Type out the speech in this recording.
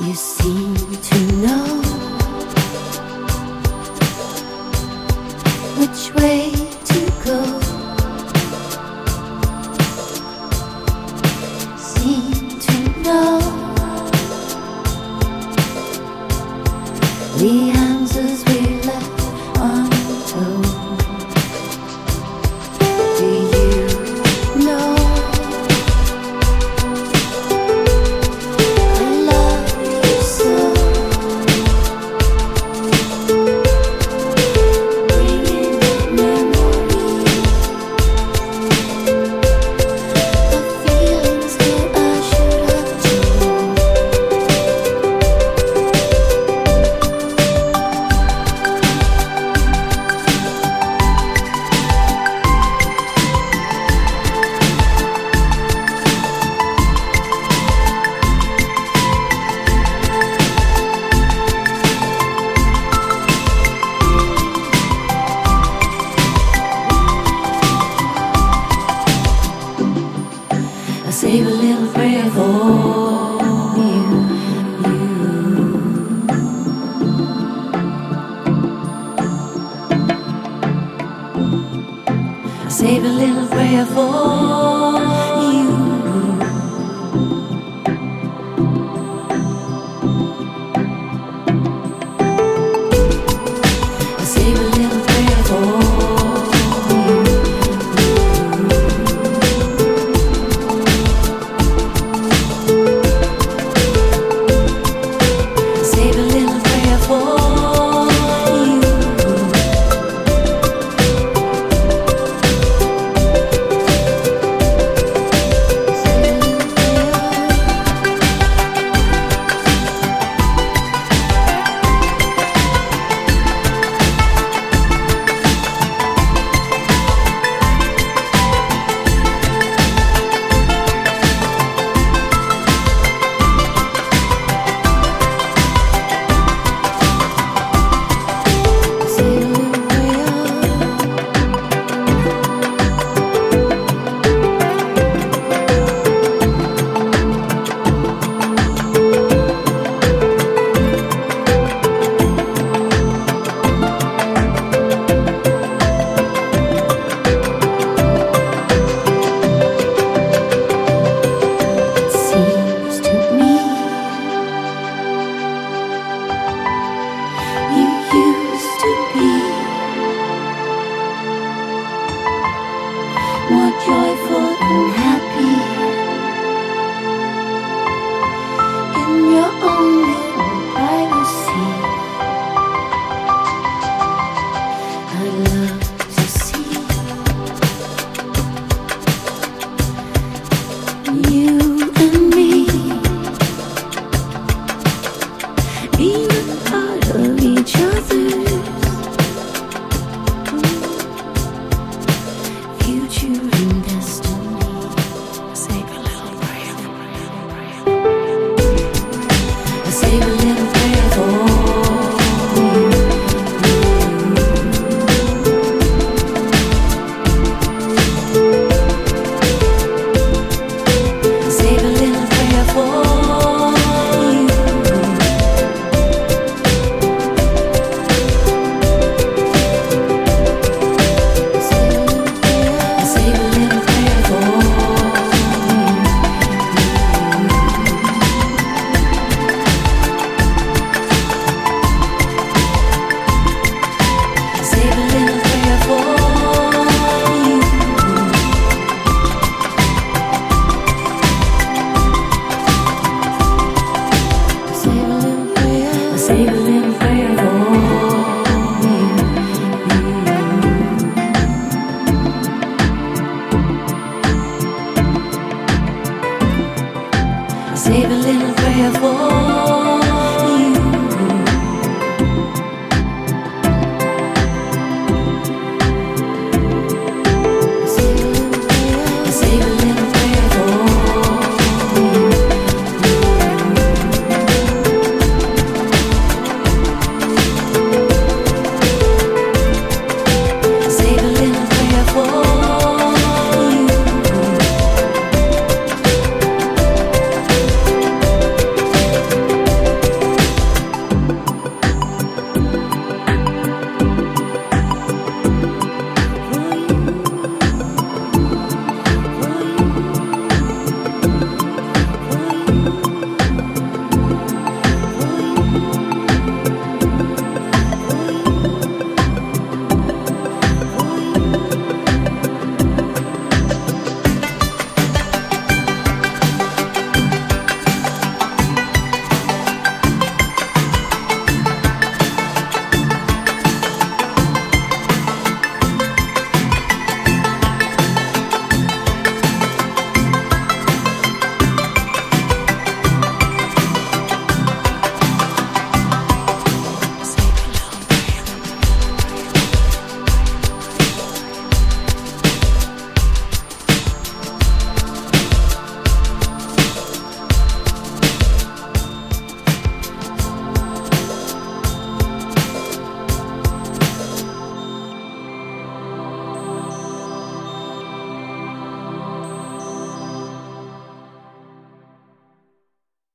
You seem to know which way to go. Seem to know a little prayer for.